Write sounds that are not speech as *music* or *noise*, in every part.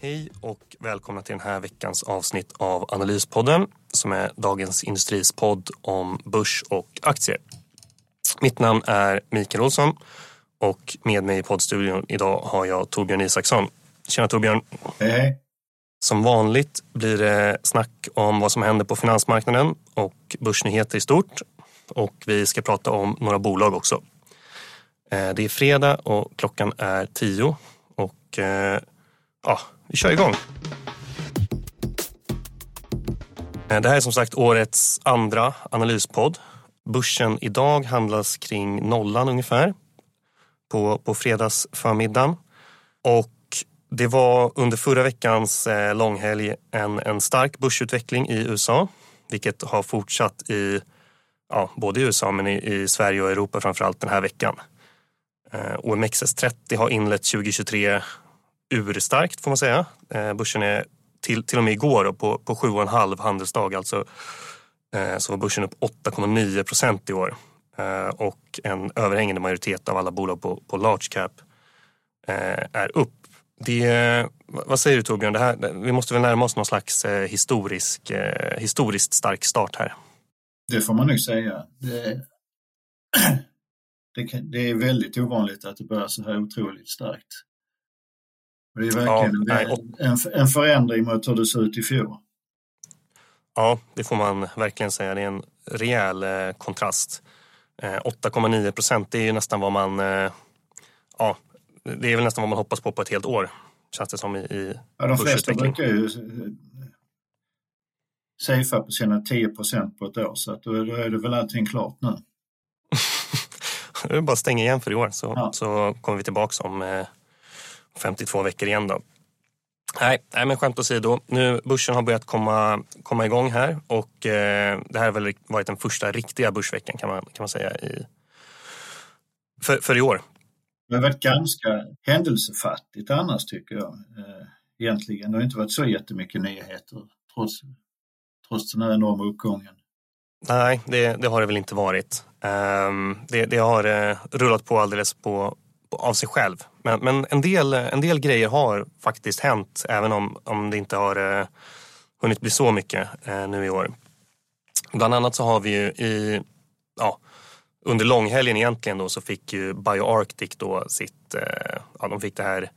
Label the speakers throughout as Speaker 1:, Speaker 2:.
Speaker 1: Hej och välkomna till den här veckans avsnitt av Analyspodden som är Dagens Industris podd om börs och aktier. Mitt namn är Mikael Olsson och med mig i poddstudion idag har jag Torbjörn Isaksson. Tjena Torbjörn!
Speaker 2: Hej hej!
Speaker 1: Som vanligt blir det snack om vad som händer på finansmarknaden och börsnyheter i stort. Och vi ska prata om några bolag också. Eh, det är fredag och klockan är tio och eh, ja, vi kör igång. Eh, det här är som sagt årets andra analyspodd. Börsen idag handlas kring nollan ungefär på, på fredagsförmiddagen. Och det var under förra veckans eh, långhelg en, en stark börsutveckling i USA vilket har fortsatt i ja, både i USA men i, i Sverige och Europa framförallt den här veckan. Eh, OMXS30 har inlett 2023 urstarkt får man säga. Eh, börsen är till, till och med igår då, på, på sju och en halv handelsdag alltså eh, så var börsen upp 8,9 procent i år. Eh, och en överhängande majoritet av alla bolag på, på large cap är upp. Det, vad säger du Torbjörn? Det här, vi måste väl närma oss någon slags historisk, historiskt stark start här.
Speaker 2: Det får man nog säga. Det, *clears throat* det, det är väldigt ovanligt att det börjar så här otroligt starkt. Det är verkligen
Speaker 1: Ja,
Speaker 2: en, en, en förändring mot hur det såg ut i fjol.
Speaker 1: Ja, det får man verkligen säga. Det är en rejäl eh, kontrast. Eh, 8,9 procent, det är ju nästan vad man... Eh, ja, det är väl nästan vad man hoppas på på ett helt år. Känns det som i, i
Speaker 2: Ja, de flesta brukar ju eh, safea på sina 10 procent på ett år så att då, är det väl allting klart nu. *laughs*
Speaker 1: Det är bara att stänga igen för i år så,
Speaker 2: Ja.
Speaker 1: så kommer vi tillbaka om eh, 52 veckor igen då. Nej, nej men skämt åsido. Nu börsen har börjat komma, komma igång här och eh, det här har väl varit den första riktiga börsveckan kan man, kan man säga i, för, för i år.
Speaker 2: Det har varit ganska händelsefattigt annars tycker jag. Eh, egentligen. Det har inte varit så jättemycket nyheter trots, trots den här enorma uppgången.
Speaker 1: Nej, det, det har det väl inte varit. Ehm, det, det har eh, rullat på alldeles på, på, av sig själv. Men, men en, del, en del grejer har faktiskt hänt även om, om det inte har eh, hunnit bli så mycket eh, nu i år. Bland annat så har vi ju i, ja, under långhelgen egentligen då så fick ju BioArctic då sitt, eh, ja de fick det här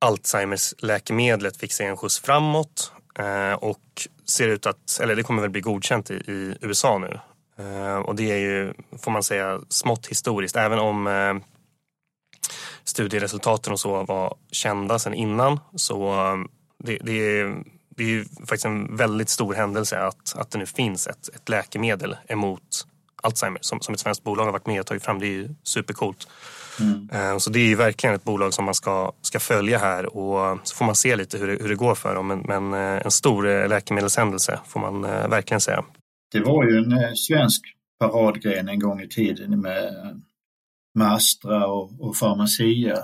Speaker 1: Alzheimers läkemedlet fick sig en skjuts framåt eh, och ser ut att, eller det kommer väl bli godkänt i, i USA nu. Eh, och det är ju, får man säga, smått historiskt. Även om eh, studieresultaten och så var kända sedan innan så eh, det, det, är, det är faktiskt en väldigt stor händelse att, att det nu finns ett, ett läkemedel emot Alzheimer som, som ett svenskt bolag har varit med och tagit fram. Det är ju supercoolt. Eh, Så det är ju verkligen ett bolag som man ska, ska följa här och så får man se lite hur det, hur det går för dem. Men, men eh, en stor eh, läkemedelshändelse får man verkligen säga.
Speaker 2: Det var ju en svensk paradgren en gång i tiden med, med Astra och, och Pharmacia.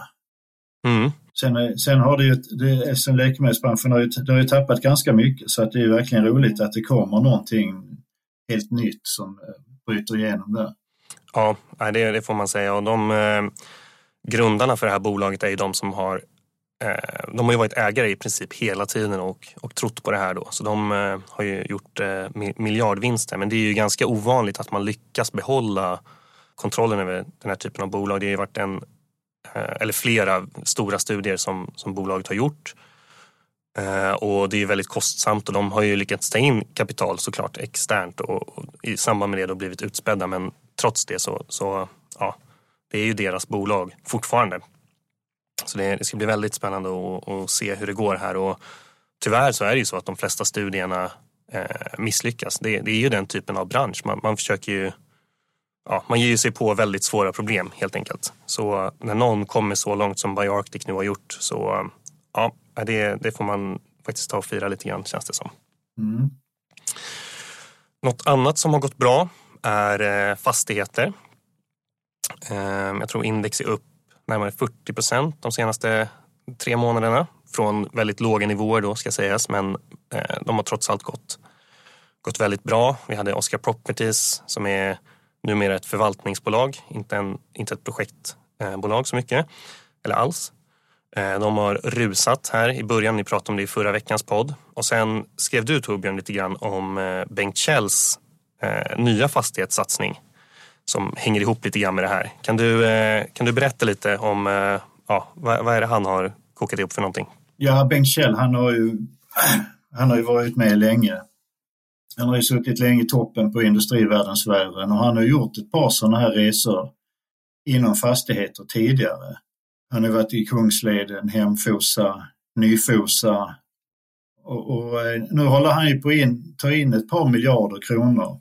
Speaker 1: Mm.
Speaker 2: Sen, sen har det ju, det, sen läkemedelsbranschen har ju, det har ju tappat ganska mycket så att det är verkligen roligt att det kommer någonting helt nytt som eh, bryter igenom där.
Speaker 1: Ja, det, det får man säga. Och de eh, grundarna för det här bolaget är ju de som har eh, de har ju varit ägare i princip hela tiden och, och trott på det här då. Så de eh, har ju gjort eh, mi- miljardvinster. Men det är ju ganska ovanligt att man lyckas behålla kontrollen över den här typen av bolag. Det har ju varit en, eh, eller flera stora studier som, som bolaget har gjort. Eh, och det är ju väldigt kostsamt och de har ju lyckats ta in kapital såklart externt och, och i samband med det då blivit utspädda. Men trots det så, så ja, det är ju deras bolag fortfarande. Så det, det ska bli väldigt spännande att se hur det går här. Och tyvärr så är det ju så att de flesta studierna eh, misslyckas. Det, det är ju den typen av bransch. Man, man försöker ju ja, man ger sig på väldigt svåra problem helt enkelt. Så när någon kommer så långt som BioArctic nu har gjort så ja, det, det får man faktiskt ta och fira lite grann känns det som.
Speaker 2: Mm.
Speaker 1: Något annat som har gått bra är fastigheter. Jag tror index är upp närmare 40 procent de senaste tre månaderna. Från väldigt låga nivåer då ska sägas, men de har trots allt gått, gått väldigt bra. Vi hade Oscar Properties som är numera ett förvaltningsbolag, inte, en, inte ett projektbolag så mycket, eller alls. Eh, de har rusat här i början, ni pratade om det i förra veckans podd. Och sen skrev du Torbjörn lite grann om eh, Bengt Kjells eh, nya fastighetssatsning som hänger ihop lite grann med det här. Kan du, kan du berätta lite om ja, vad, vad är det han har kokat ihop för någonting?
Speaker 2: Ja, Bengt Kjell han har ju, *clears throat* han har ju varit med länge han har ju suttit länge i toppen på industrivärldensfären och han har gjort ett par sådana här resor inom fastigheter tidigare. Han har varit i Kungsleden, Hemfosa, Nyfosa och, och eh, nu håller han ju på att ta in ett par miljarder kronor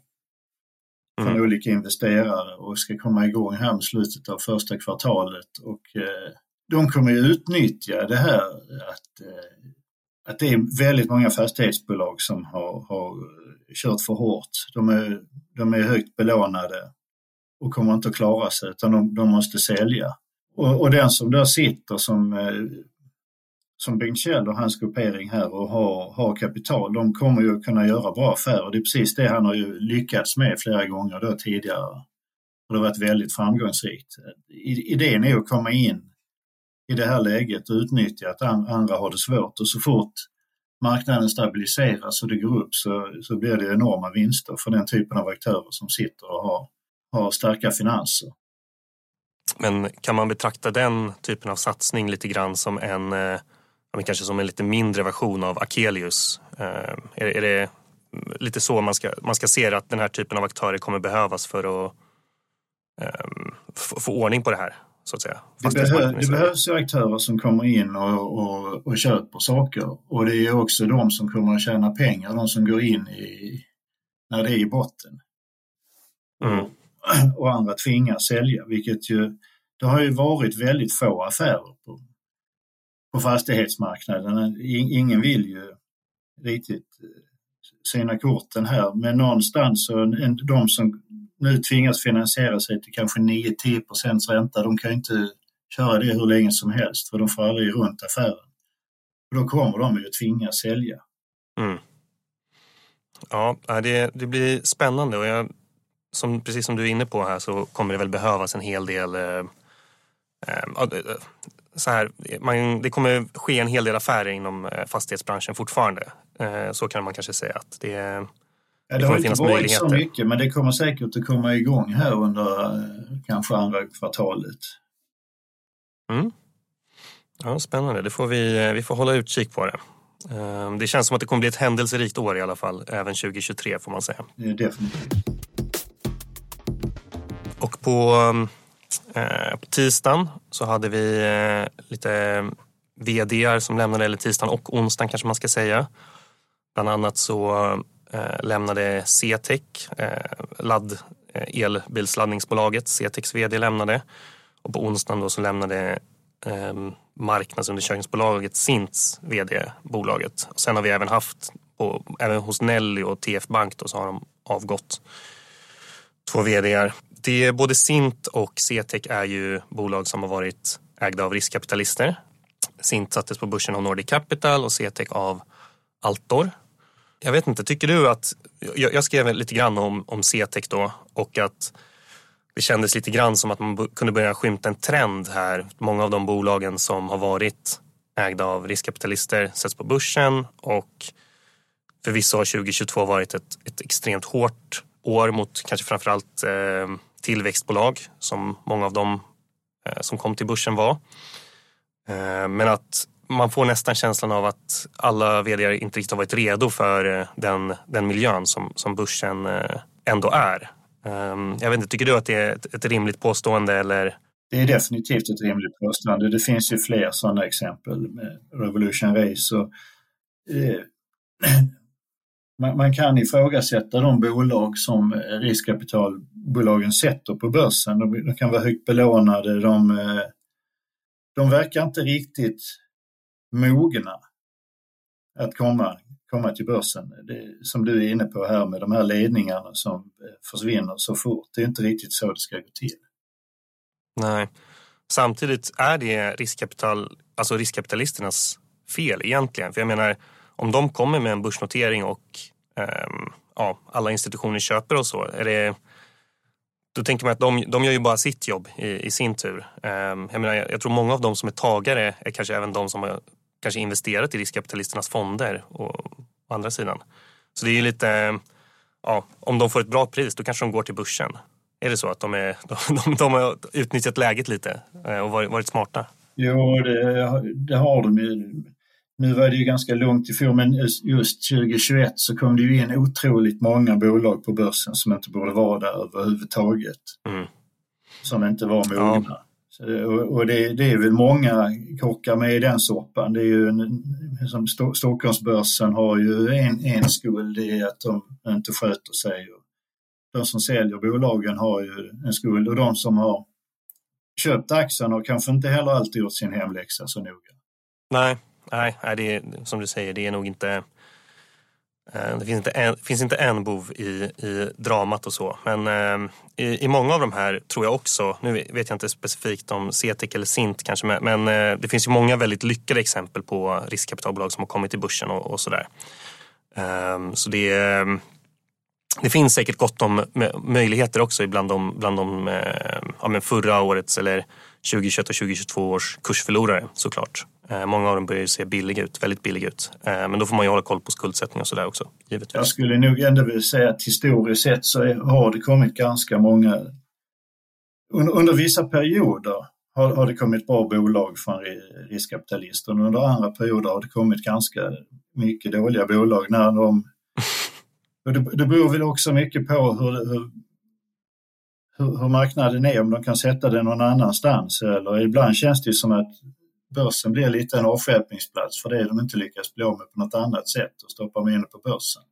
Speaker 2: från mm. olika investerare och ska komma igång här med slutet av första kvartalet och eh, de kommer ju utnyttja det här att, eh, att det är väldigt många fastighetsbolag som har, har kört för hårt. De är, de är högt belånade och kommer inte att klara sig utan de, de måste sälja. Och, och, den som där sitter som, eh, som Bengt Kjell och hans gruppering här och har, har kapital, de kommer ju att kunna göra bra affärer. Det är precis det han har ju lyckats med flera gånger då tidigare. Och det har varit väldigt framgångsrikt. Idén är att komma in i det här läget och utnyttja att andra har det svårt och så fort marknaden stabiliseras och det går upp så, så blir det enorma vinster för den typen av aktörer som sitter och har, har starka finanser.
Speaker 1: Men kan man betrakta den typen av satsning lite grann som en, eh, kanske som en lite mindre version av Akelius? Eh, är, är det lite så man ska, man ska se det, att den här typen av aktörer kommer behövas för att eh, få ordning på det här? Så att säga.
Speaker 2: Det, behö det behövs ju aktörer som kommer in och, och, och, köper saker och det är också de som kommer att tjäna pengar, de som går in i, när det är i botten. Mm. Och andra tvingas sälja, vilket ju, det har ju varit väldigt få affärer på, på fastighetsmarknaden. Ingen vill ju riktigt eh, sina korten här, men någonstans så de som nu tvingas finansiera sig till kanske 9-10 procents ränta. De kan inte köra det hur länge som helst för de får aldrig runt affären. Och då kommer de ju tvingas sälja. Mm.
Speaker 1: Ja, det, det blir spännande och jag, som, precis som du är inne på här så kommer det väl behövas en hel del eh, eh, eh så här, man, det kommer ske en hel del affärer inom eh, fastighetsbranschen fortfarande. Eh, så kan man kanske säga att det
Speaker 2: Ja, det, det har inte varit så mycket men det kommer säkert att komma igång här under eh, kanske andra kvartalet.
Speaker 1: Mm. Ja, spännande, det får vi, eh, vi får hålla utkik på det. Eh, det känns som att det kommer bli ett händelserikt år i alla fall, även 2023 får man säga.
Speaker 2: Definitivt.
Speaker 1: Och på, eh, på tisdagen så hade vi eh, lite vd som lämnade, eller tisdagen och onsdagen kanske man ska säga. Bland annat så Eh, Eh, lämnade CTEC, eh, ladd, eh, elbilsladdningsbolaget, CTECs vd lämnade. Och på onsdagen då så lämnade eh, marknadsundersökningsbolaget Sints vd bolaget. Och sen har vi även haft, på, även hos Nelly och TF Bank då, så har de avgått två vd Det, är både Sint och CTEC är ju bolag som har varit ägda av riskkapitalister. Sint sattes på börsen av Nordic Capital och CTEC av Altor jag vet inte, tycker du att... Jag, jag skrev lite grann om, om CTEC då och att det kändes lite grann som att man kunde börja skymta en trend här. Många av de bolagen som har varit ägda av riskkapitalister sätts på börsen och förvisso har 2022 varit ett, ett extremt hårt år mot kanske framförallt eh, tillväxtbolag som många av dem eh, som kom till börsen var. Eh, men att man får nästan känslan av att alla vd inte riktigt har varit redo för eh, den, den miljön som, som börsen eh, ändå är. Ehm, jag vet inte, tycker du att det är ett, ett rimligt påstående eller?
Speaker 2: Det är definitivt ett rimligt påstående. Det finns ju fler sådana exempel med Revolution Race. Och, eh, *clears throat* man, man, kan ifrågasätta de bolag som eh, riskkapitalbolagen sätter på börsen. De, de kan vara högt belånade. De, de verkar inte riktigt mogna att komma, komma till börsen. Det, som du är inne på här med de här ledningarna som eh, försvinner så fort. Det är inte riktigt så det ska gå till.
Speaker 1: Nej. Samtidigt är det riskkapital, alltså riskkapitalisternas fel egentligen. För jag menar, om de kommer med en börsnotering och eh, ja, alla institutioner köper och så, är det, då tänker man att de, de gör ju bara sitt jobb i, i sin tur. Eh, jag, menar, jag tror många av de som är tagare är kanske även de som har kanske investerat i riskkapitalisternas fonder och, å andra sidan. Så det är ju lite, ja, om de får ett bra pris då kanske de går till börsen. Är det så att de, är, *laughs* de, de, de har utnyttjat läget lite eh, och varit, varit smarta?
Speaker 2: Jo, det, det har de ju. Nu var det ju ganska långt ifrån men just 2021 så kom det ju in otroligt många bolag på börsen som inte borde vara där överhuvudtaget. Mm. Som inte var mogna. Ja. Eh, och, det, det, är väl många kockar med i den soppan. Det är ju en, som Stockholmsbörsen har ju en, en skuld i att de inte sköter sig. De som säljer bolagen har ju en skuld och de som har köpt aktien har kanske inte heller alltid gjort sin hemläxa så noga.
Speaker 1: Nej, nej, nej det är, som du säger, det är nog inte Eh, det finns inte en, finns inte en bov i, i dramat och så. Men eh, i, i, många av de här tror jag också, nu vet jag inte specifikt om CETIC eller Sint kanske, men, eh, det finns ju många väldigt lyckade exempel på riskkapitalbolag som har kommit till börsen och, och sådär. Eh, så det, eh, det finns säkert gott om möjligheter också bland de, bland de eh, ja, förra årets eller 2021 och 2022 års kursförlorare såklart. Eh, många av dem börjar se billiga ut, väldigt billiga ut. Eh, men då får man ju hålla koll på skuldsättning och sådär också. Givetvis.
Speaker 2: Jag skulle nog ändå vilja säga att historiskt sett så har det kommit ganska många under, under vissa perioder har, har det kommit bra bolag från riskkapitalister och under andra perioder har det kommit ganska mycket dåliga bolag när de *laughs* det, det beror väl också mycket på hur, hur, hur, marknaden är, om de kan sätta det någon annanstans. Eller ibland känns det som att börsen blir lite en avstjälpningsplats för det de inte lyckas bli av med på något annat sätt och stoppar med på börsen.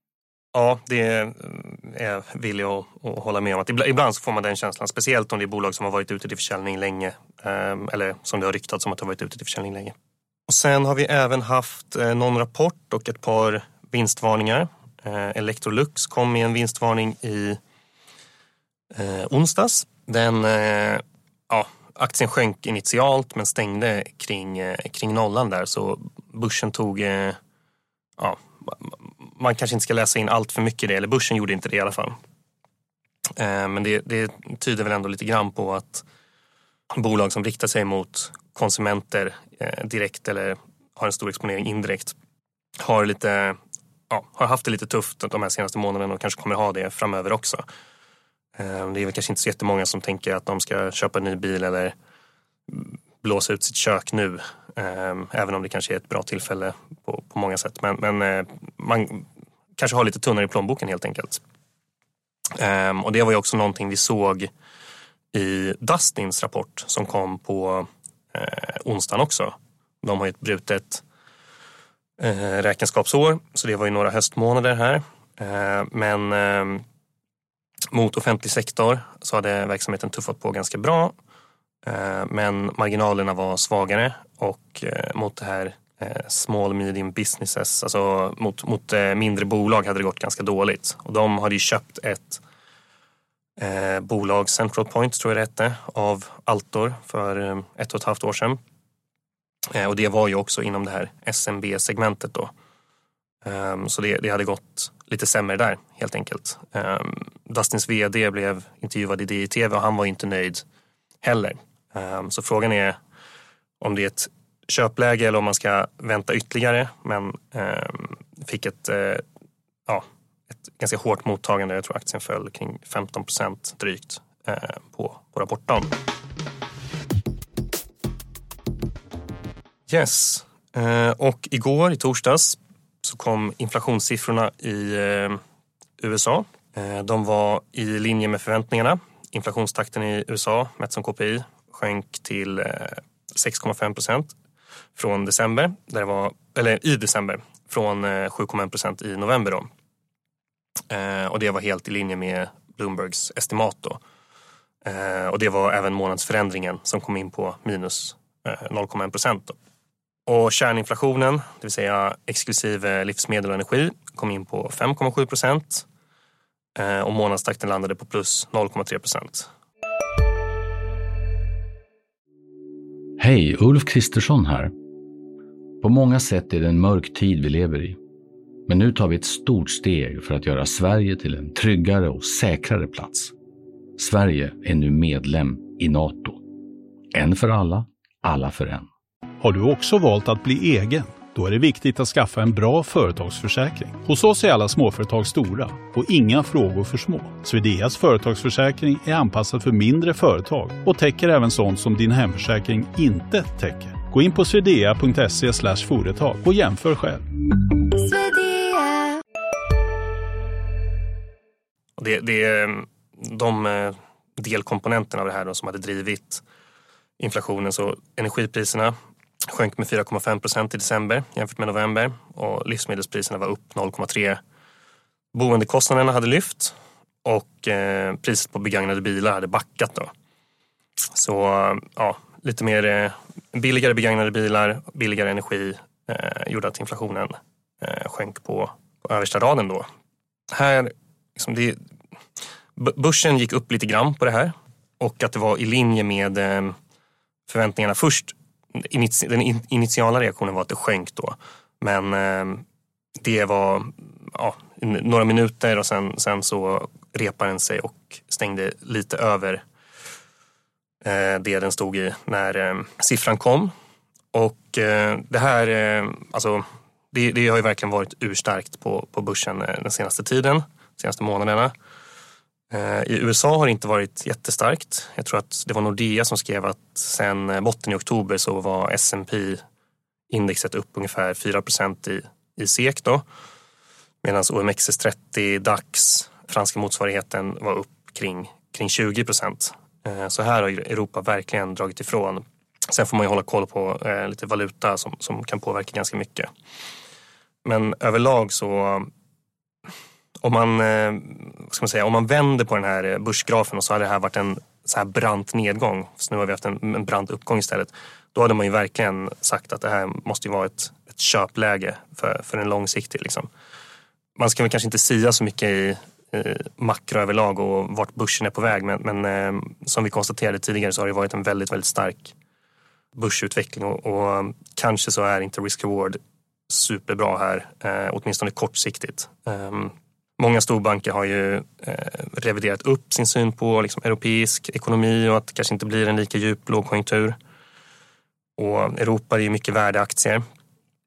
Speaker 1: Ja, det är jag att, hålla med om. Att ibland så får man den känslan, speciellt om det är bolag som har varit ute till försäljning länge. Ehm, eller som det har ryktats om att det har varit ute till försäljning länge. Och sen har vi även haft eh, någon rapport och ett par vinstvarningar. Eh, Electrolux kom med en vinstvarning i eh, onsdags. Den, ja, aktien sjönk initialt men stängde kring, eh, kring nollan där så börsen tog, eh, ja, man kanske inte ska läsa in allt för mycket i det, eller börsen gjorde inte det i alla fall. Eh, men det, det tyder väl ändå lite grann på att bolag som riktar sig mot konsumenter direkt eller har en stor exponering indirekt har lite ja, har haft det lite tufft de här senaste månaderna och kanske kommer ha det framöver också. Ehm, det är väl kanske inte så jättemånga som tänker att de ska köpa en ny bil eller blåsa ut sitt kök nu. Ehm, även om det kanske är ett bra tillfälle på, på många sätt. Men, men eh, man kanske har lite tunnare i plånboken helt enkelt. Ehm, och det var ju också någonting vi såg i Dustins rapport som kom på eh, onsdagen också. De har ju ett brutet eh, räkenskapsår. Så det var ju några höstmånader här. Eh, men mot offentlig sektor så hade verksamheten tuffat på ganska bra. Eh, men marginalerna var svagare och eh, mot det här eh, small medium businesses, alltså mot, mot mindre bolag hade det gått ganska dåligt. Och de hade ju köpt ett eh, bolag, Central Point tror jag det hette, av Altor för ett och ett halvt år sedan. Eh, och det var ju också inom det här SMB-segmentet då. Eh, så det, det, hade gått lite sämre där helt enkelt. Um, Dustins VD blev intervjuad i DI-TV och han var inte nöjd heller. Um, så frågan är om det är ett köpläge eller om man ska vänta ytterligare. Men ehm, fick ett, uh, ja, ett ganska hårt mottagande. Jag tror aktien föll kring 15 procent drygt uh, på, på rapporten. Yes. Och igår, i torsdags, så kom inflationssiffrorna i eh, USA. Eh, de var i linje med förväntningarna. Inflationstakten i USA, mätt som KPI, sjönk till eh, 6,5 procent från december, där det var, eller i december, från 7,1 procent i november. Då. Och det var helt i linje med Bloombergs estimat. Då. Och det var även månadsförändringen som kom in på minus 0,1 procent. Och kärninflationen, det vill säga exklusive eh, livsmedel och energi, kom in på 5,7 procent eh, och månadstakten landade på plus 0,3 procent.
Speaker 3: Hej, Ulf Kristersson här. På många sätt är det en mörk tid vi lever i. Men nu tar vi ett stort steg för att göra Sverige till en tryggare och säkrare plats. Sverige är nu medlem i Nato. En för alla, alla för en.
Speaker 4: Har du också valt att bli egen? Då är det viktigt att skaffa en bra företagsförsäkring. Hos oss är alla småföretag stora och inga frågor för små. Swedeas företagsförsäkring är anpassad för mindre företag och täcker även sånt som din hemförsäkring inte täcker. Gå in på swedea.se företag och jämför själv.
Speaker 1: Det, det är mm, de eh, delkomponenterna av det här då, som hade drivit inflationen. Så energipriserna sjönk med 4,5 procent i december jämfört med november och livsmedelspriserna var upp 0,3. Boendekostnaderna hade lyft och eh, priset på begagnade bilar hade backat. Då. Så ja, lite mer eh, billigare begagnade bilar, billigare energi eh, gjorde att inflationen eh, sjönk på, på översta raden då. Här, liksom det, börsen gick upp lite grann på det här och att det var i linje med eh, förväntningarna först den initiala reaktionen var att det sjönk då. Men ehm, det var ja, några minuter och sen, sen så repade den sig och stängde lite över eh, det den stod i när ehm, siffran kom. Och eh, det här, eh, alltså det, det, har ju verkligen varit urstarkt på, på börsen den senaste tiden, de senaste månaderna. Eh, I USA har det inte varit jättestarkt. Jag tror att det var Nordea som skrev att sen eh, botten i oktober så var S&P indexet upp ungefär 4 i, i SEK då. Medan OMXS30, DAX, franska motsvarigheten var upp kring, kring 20 eh, så här har Europa verkligen dragit ifrån. Sen får man ju hålla koll på lite valuta som, som kan påverka ganska mycket. Men överlag så om man, eh, ska man, säga, om man vänder på den här eh, börsgrafen och så hade det här varit en så här brant nedgång, så nu har vi haft en, en brant uppgång istället. Då hade man ju verkligen sagt att det här måste ju vara ett, ett köpläge för, för en långsiktig. Liksom. Man ska väl kanske inte sia så mycket i eh, makro överlag och vart börsen är på väg men, men eh, som vi konstaterade tidigare så har det varit en väldigt, väldigt stark börsutveckling och, och eh, kanske så är inte risk-reward superbra här, eh, åtminstone kortsiktigt. Ehm, Många storbanker har ju eh, reviderat upp sin syn på liksom, europeisk ekonomi och att det kanske inte blir en lika djup lågkonjunktur. Och Europa är ju mycket värdeaktier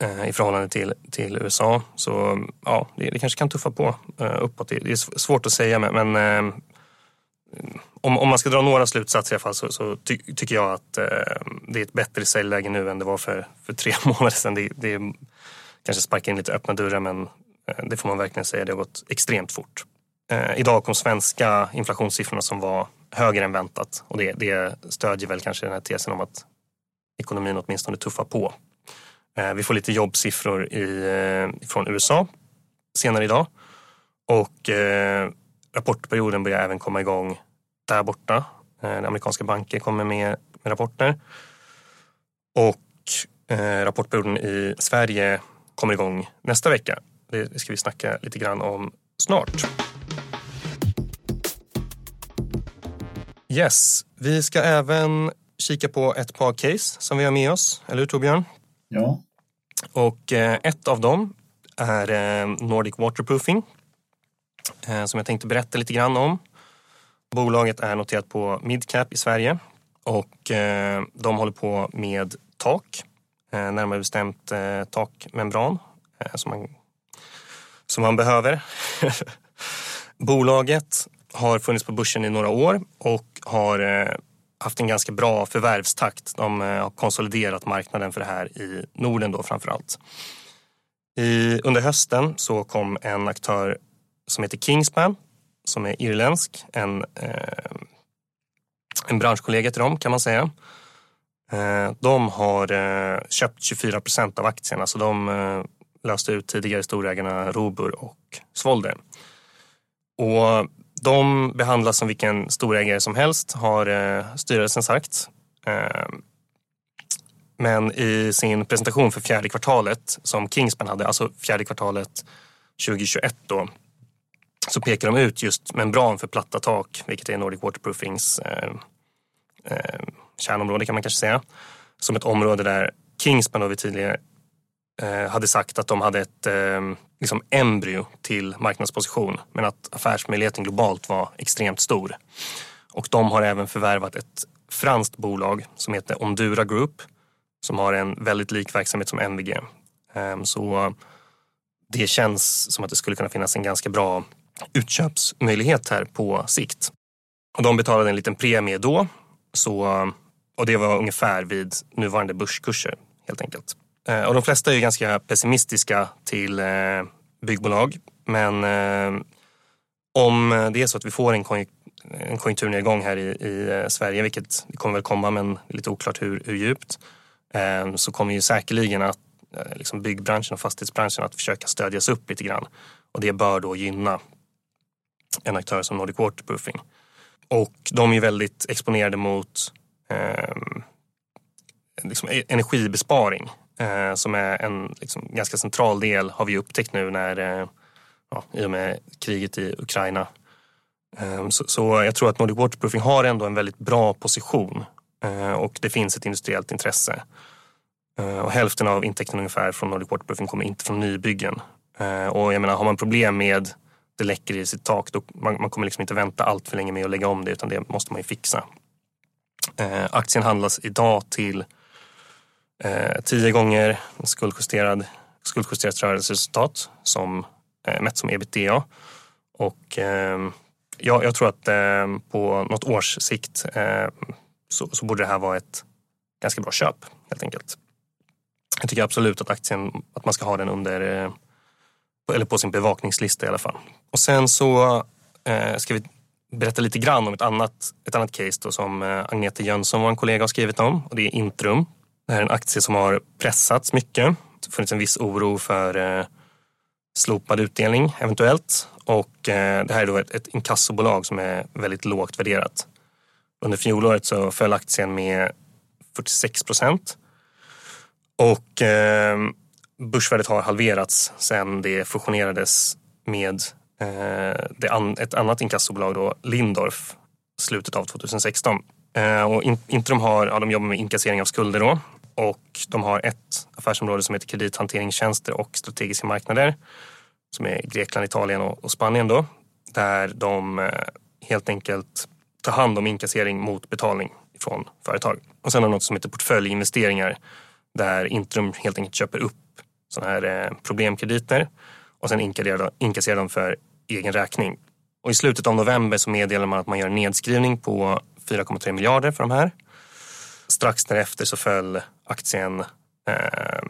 Speaker 1: eh, i förhållande till, till USA. Så ja, det, det kanske kan tuffa på eh, uppåt. Det, det, är svårt att säga men, men eh, om, om man ska dra några slutsatser i alla fall så, så ty, tycker jag att eh, det är ett bättre säljläge nu än det var för, för tre *laughs* månader sedan. Det, det kanske sparkar in lite öppna dörrar men Eh, det får man verkligen säga, det har gått extremt fort. Eh, idag kom svenska inflationssiffrorna som var högre än väntat och det, det stödjer väl kanske den här tesen om att ekonomin åtminstone tuffar på. Eh, vi får lite jobbsiffror i, från USA senare idag och rapportperioden börjar även komma igång där borta. amerikanska banker kommer med, med rapporter och rapportperioden i Sverige kommer igång nästa vecka. Det ska vi snacka lite grann om snart. Yes, vi ska även kika på ett par case som vi har med oss, eller hur Torbjörn?
Speaker 2: Ja.
Speaker 1: Och eh, ett av dem är eh, Nordic Waterproofing eh, som jag tänkte berätta lite grann om. Bolaget är noterat på Midcap i Sverige och de håller på med tak, närmare bestämt takmembran som man som han behöver. *laughs* Bolaget har funnits på börsen i några år och har eh, haft en ganska bra förvärvstakt. De eh, har konsoliderat marknaden för det här i Norden då framför allt. I, under hösten så kom en aktör som heter Kingspan som är irländsk. En, eh, en branschkollega till dem kan man säga. Eh, de har eh, köpt 24 procent av aktierna så de eh, löste ut tidigare storägarna Robur och Svolder. Och de behandlas som vilken storägare som helst har eh, styrelsen sagt. Ehm, men i sin presentation för fjärde kvartalet som Kingspan hade, alltså fjärde kvartalet 2021 då, så pekar de ut just membran för platta tak, vilket är Nordic Waterproofings eh, eh, kärnområde kan man kanske säga, som ett område där Kingspan då tidigare Eh, hade sagt att de hade ett eh, liksom embryo till marknadsposition men att affärsmöjligheten globalt var extremt stor. Och de har även förvärvat ett franskt bolag som heter Ondura Group som har en väldigt lik verksamhet som MVG. Ehm, så det känns som att det skulle kunna finnas en ganska bra utköpsmöjlighet här på sikt. Och de betalade en liten premie då så, och det var ungefär vid nuvarande börskurser helt enkelt. Eh, och de flesta är ju ganska pessimistiska till eh, byggbolag men eh, om det är så att vi får en en konjunkturnedgång här i, i Sverige, vilket kommer väl komma men lite oklart hur, hur djupt, så kommer ju säkerligen att liksom byggbranschen och fastighetsbranschen att försöka stödjas upp lite grann. Och det bör då gynna en aktör som Nordic Waterproofing. Och de är ju väldigt exponerade mot eh, liksom e-, energibesparing eh, som är en liksom, ganska central del har vi upptäckt nu när eh, ja, i och med kriget i Ukraina eh, så, så, jag tror att Nordic Waterproofing har ändå en väldigt bra position eh, och det finns ett industriellt intresse. Eh, och hälften av intäkterna ungefär från Nordic Waterproofing kommer inte från nybyggen. Och jag menar, har man problem med det läcker i sitt tak, då man, man kommer liksom inte vänta allt för länge med att lägga om det utan det måste man ju fixa. Aktien handlas idag till Eh, 10 gånger skuldjusterad, skuldjusterat rörelseresultat som eh, mätt som ebitda. Och ehm, Ja, jag tror att eh, på något års sikt eh, så, så, borde det här vara ett ganska bra köp helt enkelt. Jag tycker absolut att aktien, att man ska ha den under, eh, eller på sin bevakningslista i alla fall. Och sen så eh, ska vi berätta lite grann om ett annat, ett annat case då, som eh, Agneta Jönsson, vår kollega, har skrivit om och det är Intrum. Det här är en aktie som har pressats mycket. Det funnits en viss oro för eh, slopad utdelning eventuellt. Och eh, det här är då ett, ett inkassobolag som är väldigt lågt värderat. Under fjolåret så föll aktien med 46 procent. Och eh, börsvärdet har halverats sedan det fusionerades med eh, det an, ett annat inkassobolag, då, Lindorf, slutet av 2016. Eh, och Intrum har, ja, de jobbar med inkassering av skulder då. Och de har ett affärsområde som heter kredithanteringstjänster och strategiska marknader som är Grekland, Italien och, Spanien då. Där de eh, helt enkelt tar hand om inkassering mot betalning från företag. Och sen har de något som heter portföljinvesteringar där Intrum helt enkelt köper upp sådana här eh, problemkrediter och sen inkasserar de för egen räkning. Och i slutet av november så meddelar man att man gör en nedskrivning på 4,3 miljarder för de här. Strax därefter så föll aktien eh,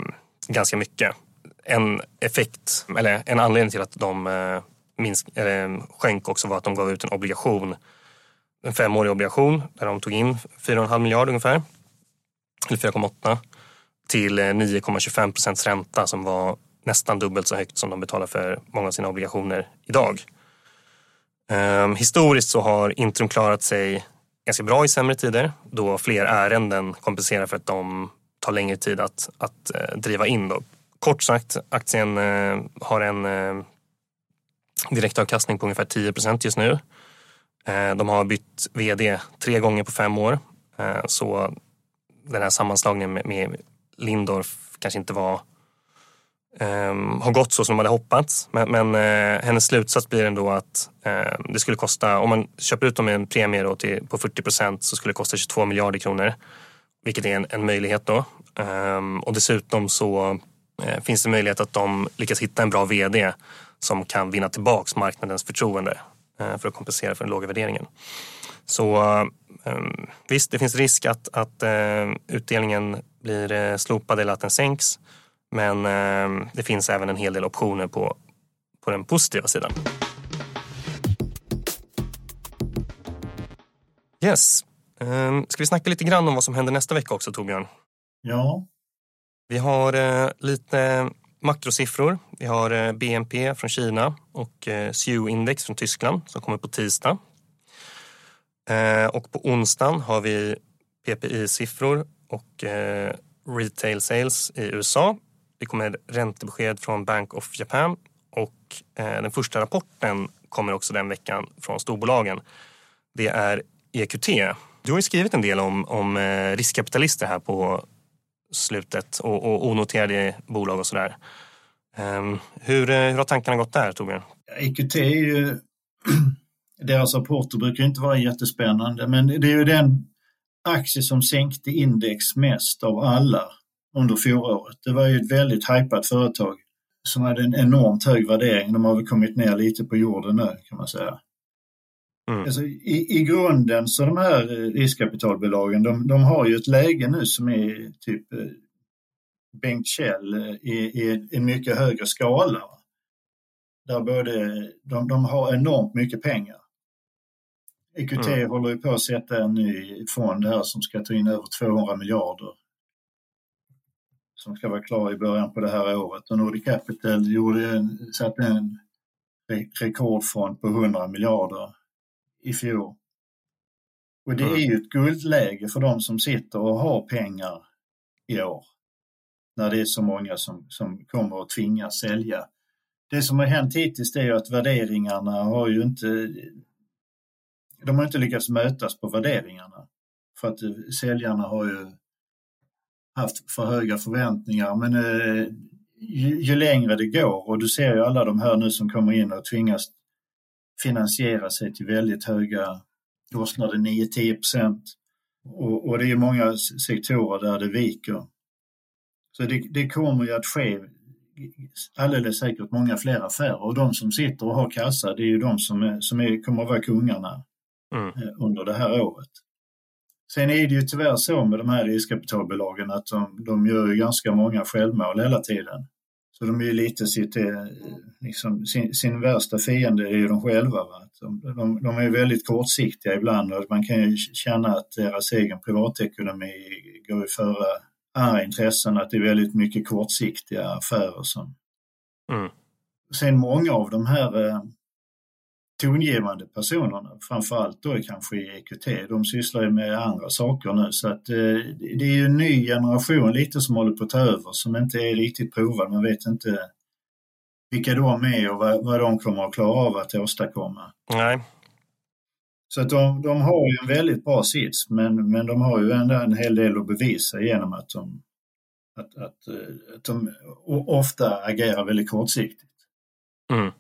Speaker 1: ganska mycket en effekt, eller en anledning till att de eh, minsk, eller, ehm, sjönk också var att de gav ut en obligation, en femårig obligation där de tog in 4,5 miljarder ungefär, eller 4,8 till eh, 9,25 procents ränta som var nästan dubbelt så högt som de betalar för många av sina obligationer idag. Um, historiskt så har Intrum klarat sig ganska bra i sämre tider då fler ärenden kompenserar för att de tar längre tid att, att eh, driva in. Då. Kort sagt, aktien eh, har en eh, direktavkastning på ungefär 10 procent just nu. Eh, de har bytt vd tre gånger på fem år. Eh, så den här sammanslagningen med, med Lindorf kanske inte var Um, har gått så som de hade hoppats. Men, men uh, hennes slutsats blir ändå att uh, det skulle kosta, om man köper ut dem med en premie då till, på 40 procent så skulle det kosta 22 miljarder kronor. Vilket är en, en möjlighet då. Ehm, och dessutom så Eh, finns det möjlighet att de lyckas hitta en bra vd som kan vinna tillbaks marknadens förtroende eh, för att kompensera för den låga värderingen. Så eh, visst, det finns risk att, att eh, utdelningen blir eh, slopad eller att den sänks. Men ehm, det finns även en hel del optioner på, på den positiva sidan. Yes. Ska vi snacka lite grann om vad som händer nästa vecka också Torbjörn?
Speaker 2: Ja,
Speaker 1: vi har eh, lite makrosiffror. Vi har eh, BNP från Kina och eh, SU-index från Tyskland som kommer på tisdag. Och på onsdagen har vi PPI-siffror och retail sales i USA. Det kommer räntebesked från Bank of Japan och den första rapporten kommer också den veckan från storbolagen. Det är EQT. Du har ju skrivit en del om, om eh, riskkapitalister här på slutet och, och onoterade bolag och sådär. Um, hur, eh, hur har tankarna gått där Torbjörn?
Speaker 2: EQT är ju, *clears throat* deras rapporter brukar inte vara jättespännande men det är ju den aktie som sänkte index mest av alla under fjolåret. Det var ju ett väldigt hypat företag som hade en enormt hög värdering. De har väl kommit ner lite på jorden nu kan man säga. Mm. Alltså, i, I grunden så de här riskkapitalbolagen de, de har ju ett läge nu som är typ eh, Bengt Kjell eh, i, i en mycket högre skala. Där både, de, de har enormt mycket pengar. EQT mm. håller ju på att sätta en ny fond här som ska ta in över 200 miljarder som ska vara klar i början på det här året. Och Nordic Capital gjorde, satte en rekordfond på 100 miljarder i fjol. Och det är ju ett guldläge för de som sitter och har pengar i år. När det är så många som, som kommer att tvingas sälja. Det som har hänt hittills är att värderingarna har ju inte de har inte lyckats mötas på värderingarna. För att säljarna har ju haft för höga förväntningar. Men eh, ju, ju, längre det går och du ser ju alla de här nu som kommer in och tvingas finansiera sig till väldigt höga kostnader, 9-10 procent. Och, och, det är många sektorer där det viker. Så det, det kommer ju att ske alldeles säkert många fler affärer och de som sitter och har kassa det är ju de som, är, som är, kommer att vara kungarna mm. Eh, under det här året. Sen är det ju tyvärr så med de här riskkapitalbolagen att de, de gör ganska många självmål hela tiden. Så de är ju lite sitt, eh, liksom, sin, sin värsta fiende är ju de själva. Va? De, de, de är väldigt kortsiktiga ibland och man kan ju känna att deras egen privatekonomi går före andra intressen, att det är väldigt mycket kortsiktiga affärer som... Mm. Sen många av de här eh, tongivande personerna, framförallt då kanske i EQT, de sysslar ju med andra saker nu så att eh, det är ju en ny generation lite som håller på att ta över som inte är riktigt provad. Man vet inte vilka de är och vad, vad de kommer att klara av att åstadkomma.
Speaker 1: Nej.
Speaker 2: Så att de, de har ju en väldigt bra sits men, men de har ju ändå en hel del att bevisa genom att de, att, att, eh, att de ofta agerar väldigt kortsiktigt.
Speaker 1: Mm.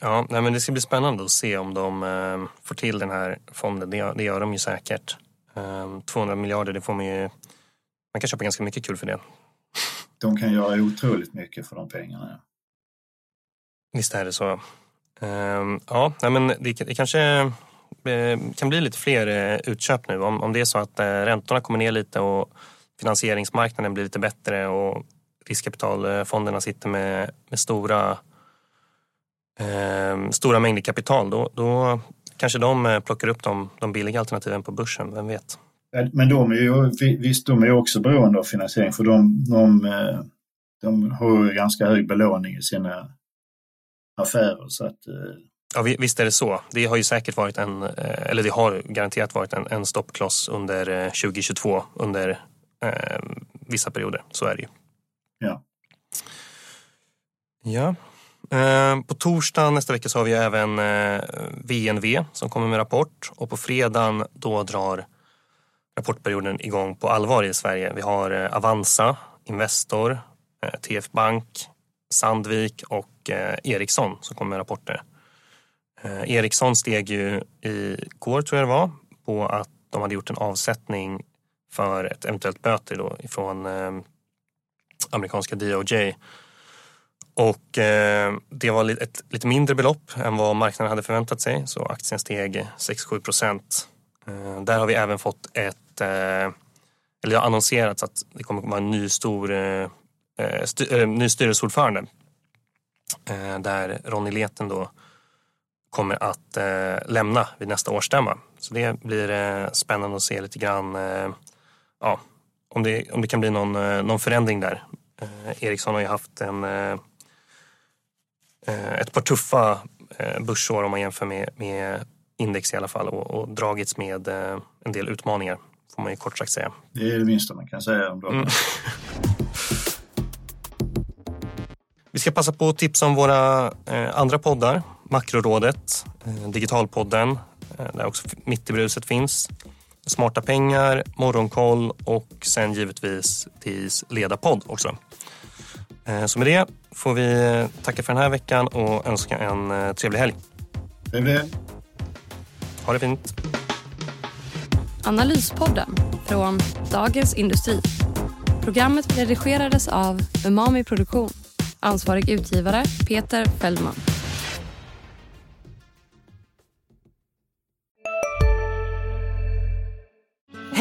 Speaker 1: Ja, nej, men det ska bli spännande att se om de eh, får till den här fonden. Det, det gör de ju säkert. Eh, 200 miljarder, det får man ju... Man kan köpa ganska mycket kul för det.
Speaker 2: De kan göra otroligt mycket för de pengarna. Ja.
Speaker 1: Visst är det så. Eh, ja, nej, men det, det kanske eh, kan bli lite fler eh, utköp nu. Om, om det är så att eh, räntorna kommer ner lite och finansieringsmarknaden blir lite bättre och riskkapitalfonderna sitter med, med stora eh, stora mängder kapital då, då kanske de eh, plockar upp de, de billiga alternativen på börsen, vem vet?
Speaker 2: Men de är ju, visst, de är också beroende av finansiering för de, de, eh, de har ju ganska hög belåning i sina affärer. Så att, eh,
Speaker 1: Ja, visst är det så. Det har ju säkert varit en, eller det har garanterat varit en, en stoppkloss under 2022 under eh, vissa perioder. Så är det ju.
Speaker 2: Ja.
Speaker 1: Ja, Eh, på torsdag nästa vecka så har vi även eh, VNV som kommer med rapport och på fredagen då drar rapportperioden igång på allvar i Sverige. Vi har eh, Avanza, Investor, TF Bank, Sandvik och Ericsson som kommer med rapporter. Ericsson steg ju igår tror jag det var på att de hade gjort en avsättning för ett eventuellt böter då ifrån amerikanska DOJ och eh, det var ett lite mindre belopp än vad marknaden hade förväntat sig. Så aktien steg 6-7 procent. Eh, där har vi även fått ett, eh, eller det har annonserats att det kommer att vara en ny stor eh, eh, styr, eh, ny styrelseordförande. där Ronny Leten då kommer att lämna vid nästa årsstämma. Så det blir spännande att se lite grann ja, om, det, om det kan bli någon, någon förändring där. Ericsson har ju haft en ett par tuffa eh, börsår om man jämför med, med index i alla fall och, och dragits med eh, en del utmaningar. får man ju kort sagt säga.
Speaker 2: Det är det minsta man kan säga om dem. Mm.
Speaker 1: Vi ska passa på att tipsa om våra eh, andra poddar. Makrorådet, eh, Digitalpodden, eh, där också Mitt i bruset finns. Smarta pengar, Morgonkoll och sen givetvis TIs ledarpodd också. Eh, så med det får vi tacka för den här veckan och önska en eh, trevlig helg.
Speaker 2: Trevlig helg.
Speaker 1: Ha det fint.
Speaker 5: Analyspodden från Dagens Industri. Programmet redigerades av Umami Produktion. Ansvarig utgivare Peter Fellman.